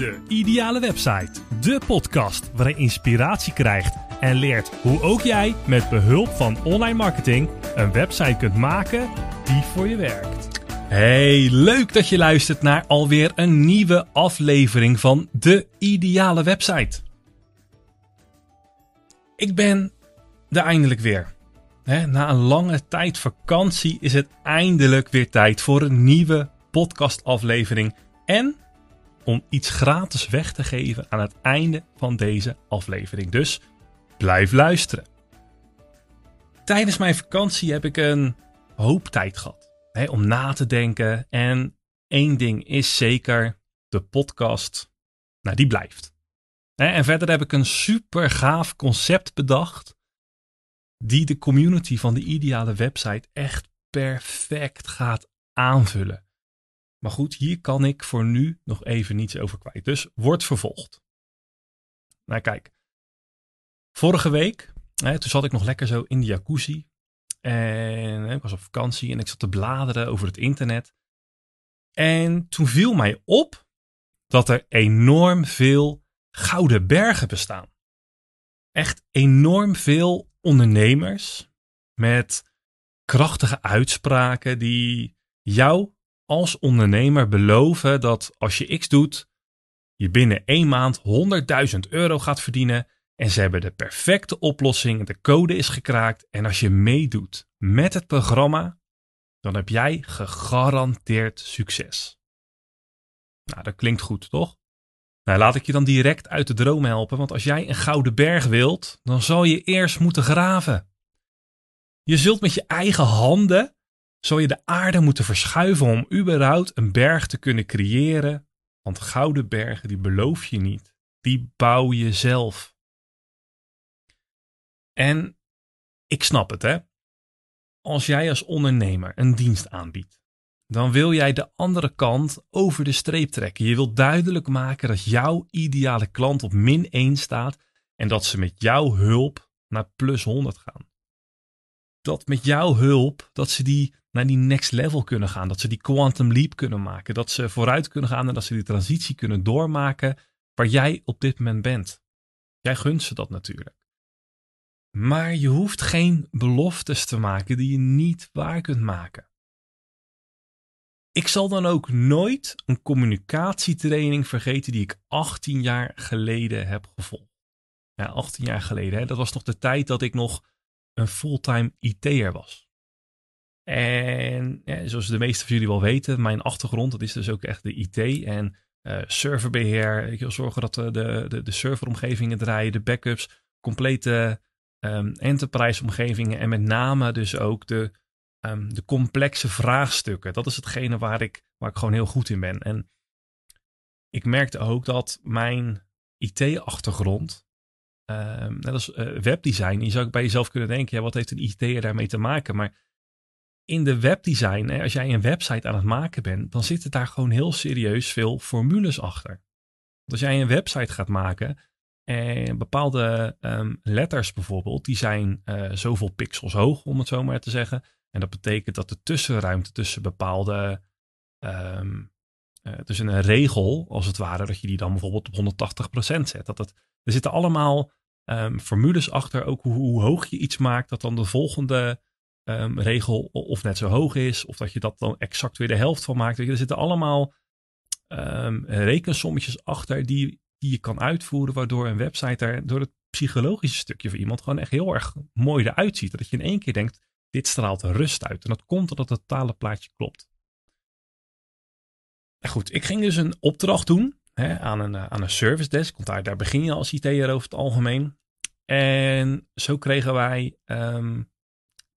De Ideale Website. De podcast waarin je inspiratie krijgt en leert hoe ook jij met behulp van online marketing een website kunt maken die voor je werkt. Hey, leuk dat je luistert naar alweer een nieuwe aflevering van De Ideale Website. Ik ben er eindelijk weer. na een lange tijd vakantie is het eindelijk weer tijd voor een nieuwe podcastaflevering en om iets gratis weg te geven aan het einde van deze aflevering. Dus blijf luisteren. Tijdens mijn vakantie heb ik een hoop tijd gehad hè, om na te denken. En één ding is zeker: de podcast, nou, die blijft. En verder heb ik een super gaaf concept bedacht. Die de community van de ideale website echt perfect gaat aanvullen. Maar goed, hier kan ik voor nu nog even niets over kwijt. Dus wordt vervolgd. Nou kijk, vorige week, hè, toen zat ik nog lekker zo in de jacuzzi. En hè, ik was op vakantie en ik zat te bladeren over het internet. En toen viel mij op dat er enorm veel gouden bergen bestaan. Echt enorm veel ondernemers met krachtige uitspraken die jou als ondernemer beloven dat als je X doet, je binnen één maand 100.000 euro gaat verdienen. En ze hebben de perfecte oplossing, de code is gekraakt. En als je meedoet met het programma, dan heb jij gegarandeerd succes. Nou, dat klinkt goed, toch? Nou, laat ik je dan direct uit de droom helpen, want als jij een gouden berg wilt, dan zal je eerst moeten graven. Je zult met je eigen handen zal je de aarde moeten verschuiven om überhaupt een berg te kunnen creëren. Want gouden bergen, die beloof je niet. Die bouw je zelf. En ik snap het, hè. Als jij als ondernemer een dienst aanbiedt, dan wil jij de andere kant over de streep trekken. Je wilt duidelijk maken dat jouw ideale klant op min 1 staat en dat ze met jouw hulp naar plus 100 gaan. Dat met jouw hulp, dat ze die naar die next level kunnen gaan. Dat ze die quantum leap kunnen maken. Dat ze vooruit kunnen gaan en dat ze die transitie kunnen doormaken waar jij op dit moment bent. Jij gunt ze dat natuurlijk. Maar je hoeft geen beloftes te maken die je niet waar kunt maken. Ik zal dan ook nooit een communicatietraining vergeten die ik 18 jaar geleden heb gevolgd. Ja, 18 jaar geleden. Hè? Dat was nog de tijd dat ik nog een fulltime IT'er was. En zoals de meeste van jullie wel weten, mijn achtergrond, dat is dus ook echt de IT en uh, serverbeheer. Ik wil zorgen dat de, de, de serveromgevingen draaien, de backups, complete um, enterprise omgevingen en met name dus ook de, um, de complexe vraagstukken. Dat is hetgene waar ik, waar ik gewoon heel goed in ben. En ik merkte ook dat mijn IT-achtergrond, um, net als uh, webdesign, je zou bij jezelf kunnen denken, ja, wat heeft een IT'er daarmee te maken? Maar in de webdesign, als jij een website aan het maken bent, dan zitten daar gewoon heel serieus veel formules achter. als jij een website gaat maken en bepaalde um, letters bijvoorbeeld, die zijn uh, zoveel pixels hoog, om het zo maar te zeggen. En dat betekent dat de tussenruimte tussen bepaalde, um, uh, tussen een regel, als het ware, dat je die dan bijvoorbeeld op 180% zet. Dat het, er zitten allemaal um, formules achter, ook hoe, hoe hoog je iets maakt, dat dan de volgende um, regel of net zo hoog is. Of dat je dat dan exact weer de helft van maakt. Er zitten allemaal um, rekensommetjes achter die, die je kan uitvoeren. Waardoor een website er door het psychologische stukje voor iemand gewoon echt heel erg mooi eruit ziet. Dat je in één keer denkt, dit straalt rust uit. En dat komt omdat het totale plaatje klopt. goed, ik ging dus een opdracht doen hè, aan, een, aan een service desk. Want daar, daar begin je als IT'er over het algemeen. En zo kregen wij um,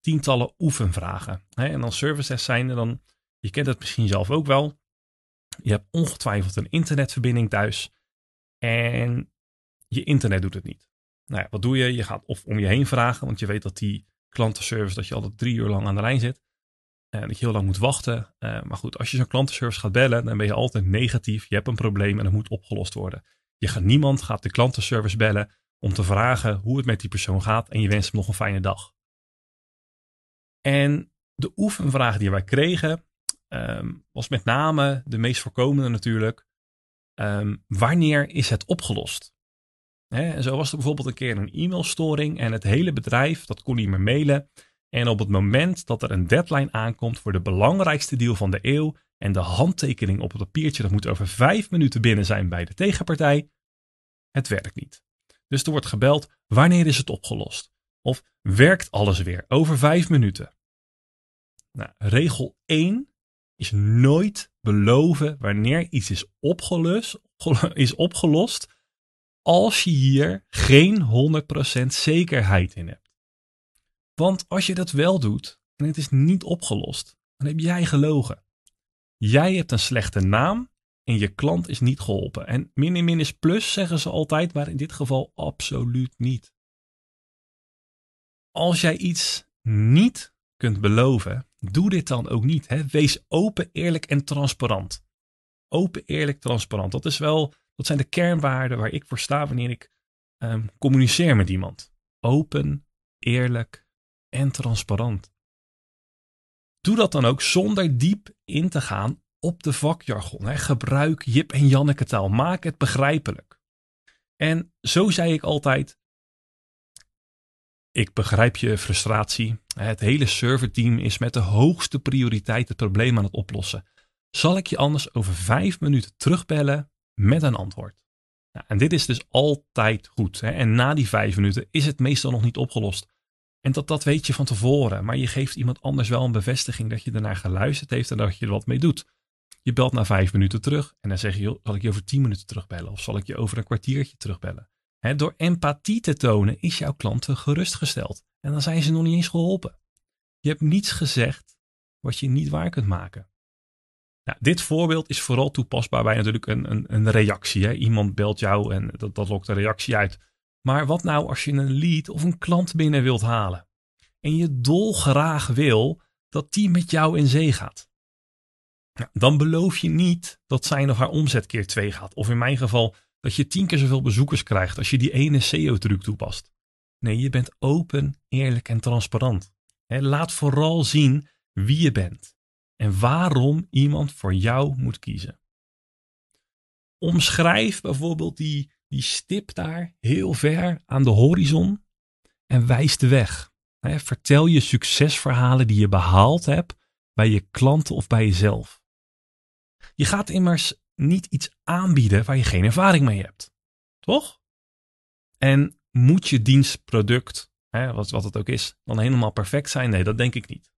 tientallen oefenvragen. En dan services zijn er dan, je kent het misschien zelf ook wel. Je hebt ongetwijfeld een internetverbinding thuis en je internet doet het niet. Nou ja, wat doe je? Je gaat of om je heen vragen, want je weet dat die klantenservice, dat je altijd drie uur lang aan de lijn zit. En dat je heel lang moet wachten. Uh, maar goed, als je zo'n klantenservice gaat bellen, dan ben je altijd negatief. Je hebt een probleem en dat moet opgelost worden. Je gaat, niemand gaat de klantenservice bellen om te vragen hoe het met die persoon gaat en je wenst hem nog een fijne dag. En de oefenvraag die wij kregen um, was met name de meest voorkomende natuurlijk. ehm, wanneer is het opgelost? Hè, zo was er bijvoorbeeld een keer een e-mailstoring en het hele bedrijf dat kon niet meer mailen. En op het moment dat er een deadline aankomt voor de belangrijkste deal van de eeuw en de handtekening op het papiertje dat moet over vijf minuten binnen zijn bij de tegenpartij, het werkt niet. Dus er wordt gebeld, wanneer is het opgelost? Of werkt alles weer over vijf minuten? Nou, regel 1 is nooit beloven wanneer iets is opgelost, is opgelost als je hier geen 100% zekerheid in hebt. Want als je dat wel doet en het is niet opgelost, dan heb jij gelogen. Jij hebt een slechte naam en je klant is niet geholpen. En min in min is plus, zeggen ze altijd, maar in dit geval absoluut niet. Als jij iets niet kunt beloven, doe dit dan ook niet. Hè? Wees open, eerlijk en transparant. Open, eerlijk, transparant. Dat is wel, dat zijn de kernwaarden waar ik voor sta wanneer ik um, communiceer met iemand. Open, eerlijk en transparant. Doe dat dan ook zonder diep in te gaan op de vakjargon. Hè. Gebruik Jip en Janneke taal. Maak het begrijpelijk. En zo zei ik altijd: Ik begrijp je frustratie. Het hele serverteam is met de hoogste prioriteit het probleem aan het oplossen. Zal ik je anders over vijf minuten terugbellen met een antwoord? Nou, en dit is dus altijd goed. Hè? En na die vijf minuten is het meestal nog niet opgelost. En dat, dat weet je van tevoren. Maar je geeft iemand anders wel een bevestiging dat je ernaar geluisterd heeft en dat je er wat mee doet. Je belt na vijf minuten terug en dan zeg je, zal ik je over tien minuten terugbellen of zal ik je over een kwartiertje terugbellen? Door empathie te tonen is jouw klant gerustgesteld en dan zijn ze nog niet eens geholpen. Je hebt niets gezegd wat je niet waar kunt maken. Nou, dit voorbeeld is vooral toepasbaar bij natuurlijk een, een, een reactie. Hè? Iemand belt jou en dat, dat lokt een reactie uit. Maar wat nou als je een lead of een klant binnen wilt halen en je dolgraag wil dat die met jou in zee gaat? dan beloof je niet dat zijn of haar omzet keer 2 gaat. Of in mijn geval dat je tien keer zoveel bezoekers krijgt als je die ene SEO-truc toepast. Nee, je bent open, eerlijk en transparant. laat vooral zien wie je bent en waarom iemand voor jou moet kiezen. Omschrijf bijvoorbeeld die, die stip daar heel ver aan de horizon en wijs de weg. vertel je succesverhalen die je behaald hebt bij je klanten of bij jezelf. Je gaat immers niet iets aanbieden waar je geen ervaring mee hebt. Toch? En moet je dienstproduct, hè, wat, wat het ook is, dan helemaal perfect zijn? Nee, dat denk ik niet.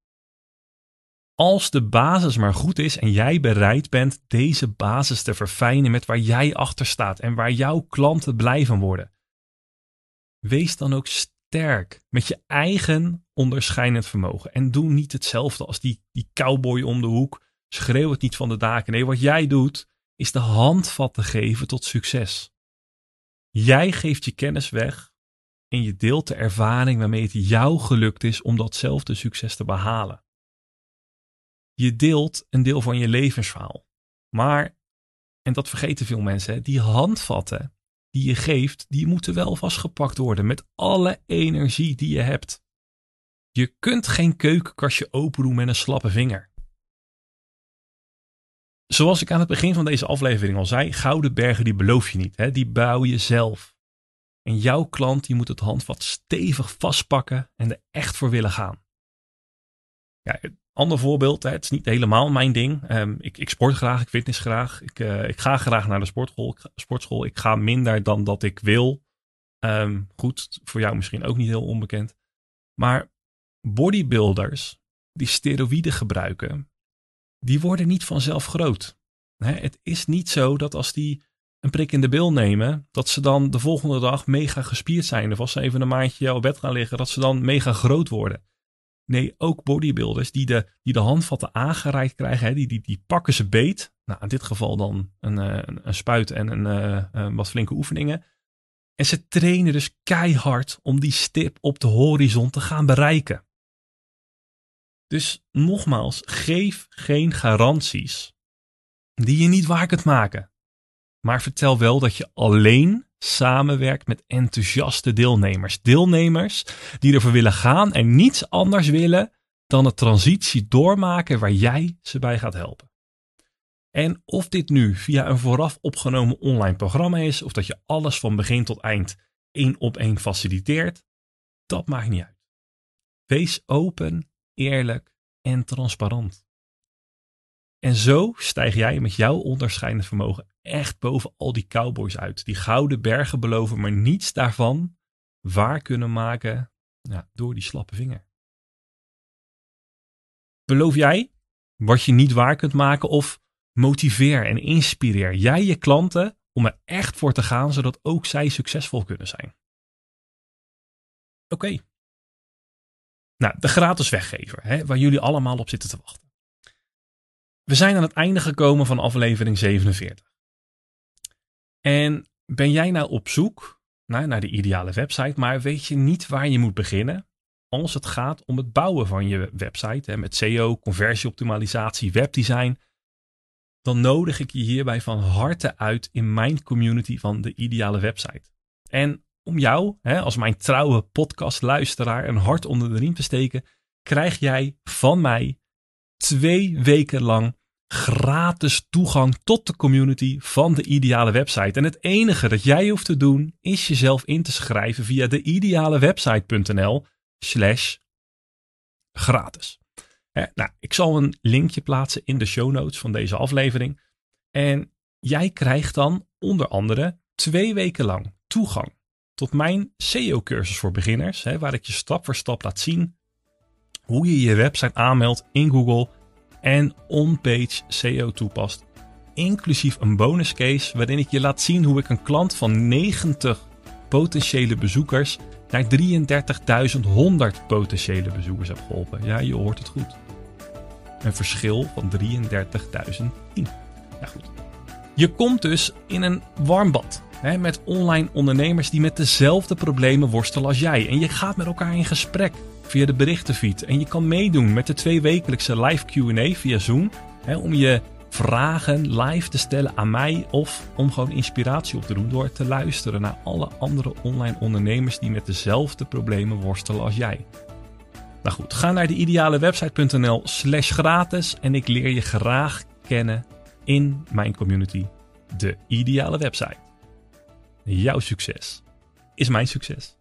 Als de basis maar goed is en jij bereid bent deze basis te verfijnen met waar jij achter staat en waar jouw klanten blij van worden, wees dan ook sterk met je eigen onderscheidend vermogen. En doe niet hetzelfde als die, die cowboy om de hoek Schreeuw het niet van de daken. Nee, wat jij doet is de handvatten geven tot succes. Jij geeft je kennis weg en je deelt de ervaring waarmee het jou gelukt is om datzelfde succes te behalen. Je deelt een deel van je levensverhaal. Maar, en dat vergeten veel mensen, die handvatten die je geeft, die moeten wel vastgepakt worden met alle energie die je hebt. Je kunt geen keukenkastje open doen met een slappe vinger. Zoals ik aan het begin van deze aflevering al zei, gouden bergen die beloof je niet. Hè? Die bouw je zelf. En jouw klant die moet het handvat stevig vastpakken en er echt voor willen gaan. Ja, ander voorbeeld, hè, het is niet helemaal mijn ding. Um, ik, ik, sport graag, ik fitness graag. Ik, uh, ik ga graag naar de sportschool, ik, sportschool. Ik ga minder dan dat ik wil. Um, goed, voor jou misschien ook niet heel onbekend. Maar bodybuilders die steroïden gebruiken, die worden niet vanzelf groot. het is niet zo dat als die een prik in de bil nemen, dat ze dan de volgende dag mega gespierd zijn. Of als ze even een maandje op bed gaan liggen, dat ze dan mega groot worden. Nee, ook bodybuilders die de, die de handvatten aangereikt krijgen, die, die, die pakken ze beet. Nou, in dit geval dan een, eh, een, een spuit en een, een eh, wat flinke oefeningen. En ze trainen dus keihard om die stip op de horizon te gaan bereiken. Dus nogmaals, geef geen garanties die je niet waar kunt maken. Maar vertel wel dat je alleen samenwerkt met enthousiaste deelnemers. Deelnemers die ervoor willen gaan en niets anders willen dan de transitie doormaken waar jij ze bij gaat helpen. En of dit nu via een vooraf opgenomen online programma is, of dat je alles van begin tot eind één op één faciliteert, dat maakt niet uit. Wees open, eerlijk en transparant. En zo stijg jij met jouw onderscheidend vermogen echt boven al die cowboys uit. Die gouden bergen beloven, maar niets daarvan waar kunnen maken door die slappe vinger. Beloof jij wat je niet waar kunt maken of motiveer en inspireer jij je klanten om er echt voor te gaan, zodat ook zij succesvol kunnen zijn? Oké. Nou, de gratis weggever, hè, waar jullie allemaal op zitten te wachten. We zijn aan het einde gekomen van aflevering 47. En ben jij nou op zoek naar, naar de ideale website, maar weet je niet waar je moet beginnen? Als het gaat om het bouwen van je website hè, met SEO, conversieoptimalisatie, webdesign, dan nodig ik je hierbij van harte uit in mijn community van de ideale website. En om jou, hè, als mijn trouwe podcastluisteraar, een hart onder de riem te steken, krijg jij van mij twee weken lang gratis toegang tot de community van de ideale website. En het enige dat jij hoeft te doen is jezelf in te schrijven via de idealewebsite.nl slash gratis. nou, ik zal een linkje plaatsen in de show notes van deze aflevering. En jij krijgt dan onder andere twee weken lang toegang tot mijn SEO-cursus voor beginners, hè, waar ik je stap voor stap laat zien hoe je je website aanmeldt in Google en on-page SEO toepast. Inclusief een bonus case waarin ik je laat zien hoe ik een klant van 90 potentiële bezoekers naar 33.100 potentiële bezoekers heb geholpen. Ja, je hoort het goed. Een verschil van 33.010. Ja, goed. Je komt dus in een warm bad hè, met online ondernemers die met dezelfde problemen worstelen als jij. En je gaat met elkaar in gesprek via de berichtenfeed. En je kan meedoen met de tweewekelijkse live QA via Zoom. Hè, om je vragen live te stellen aan mij of om gewoon inspiratie op te doen door te luisteren naar alle andere online ondernemers die met dezelfde problemen worstelen als jij. Nou goed, ga naar de idealewebsite.nl slash gratis en ik leer je graag kennen in mijn community, de ideale website. Jouw succes is mijn succes.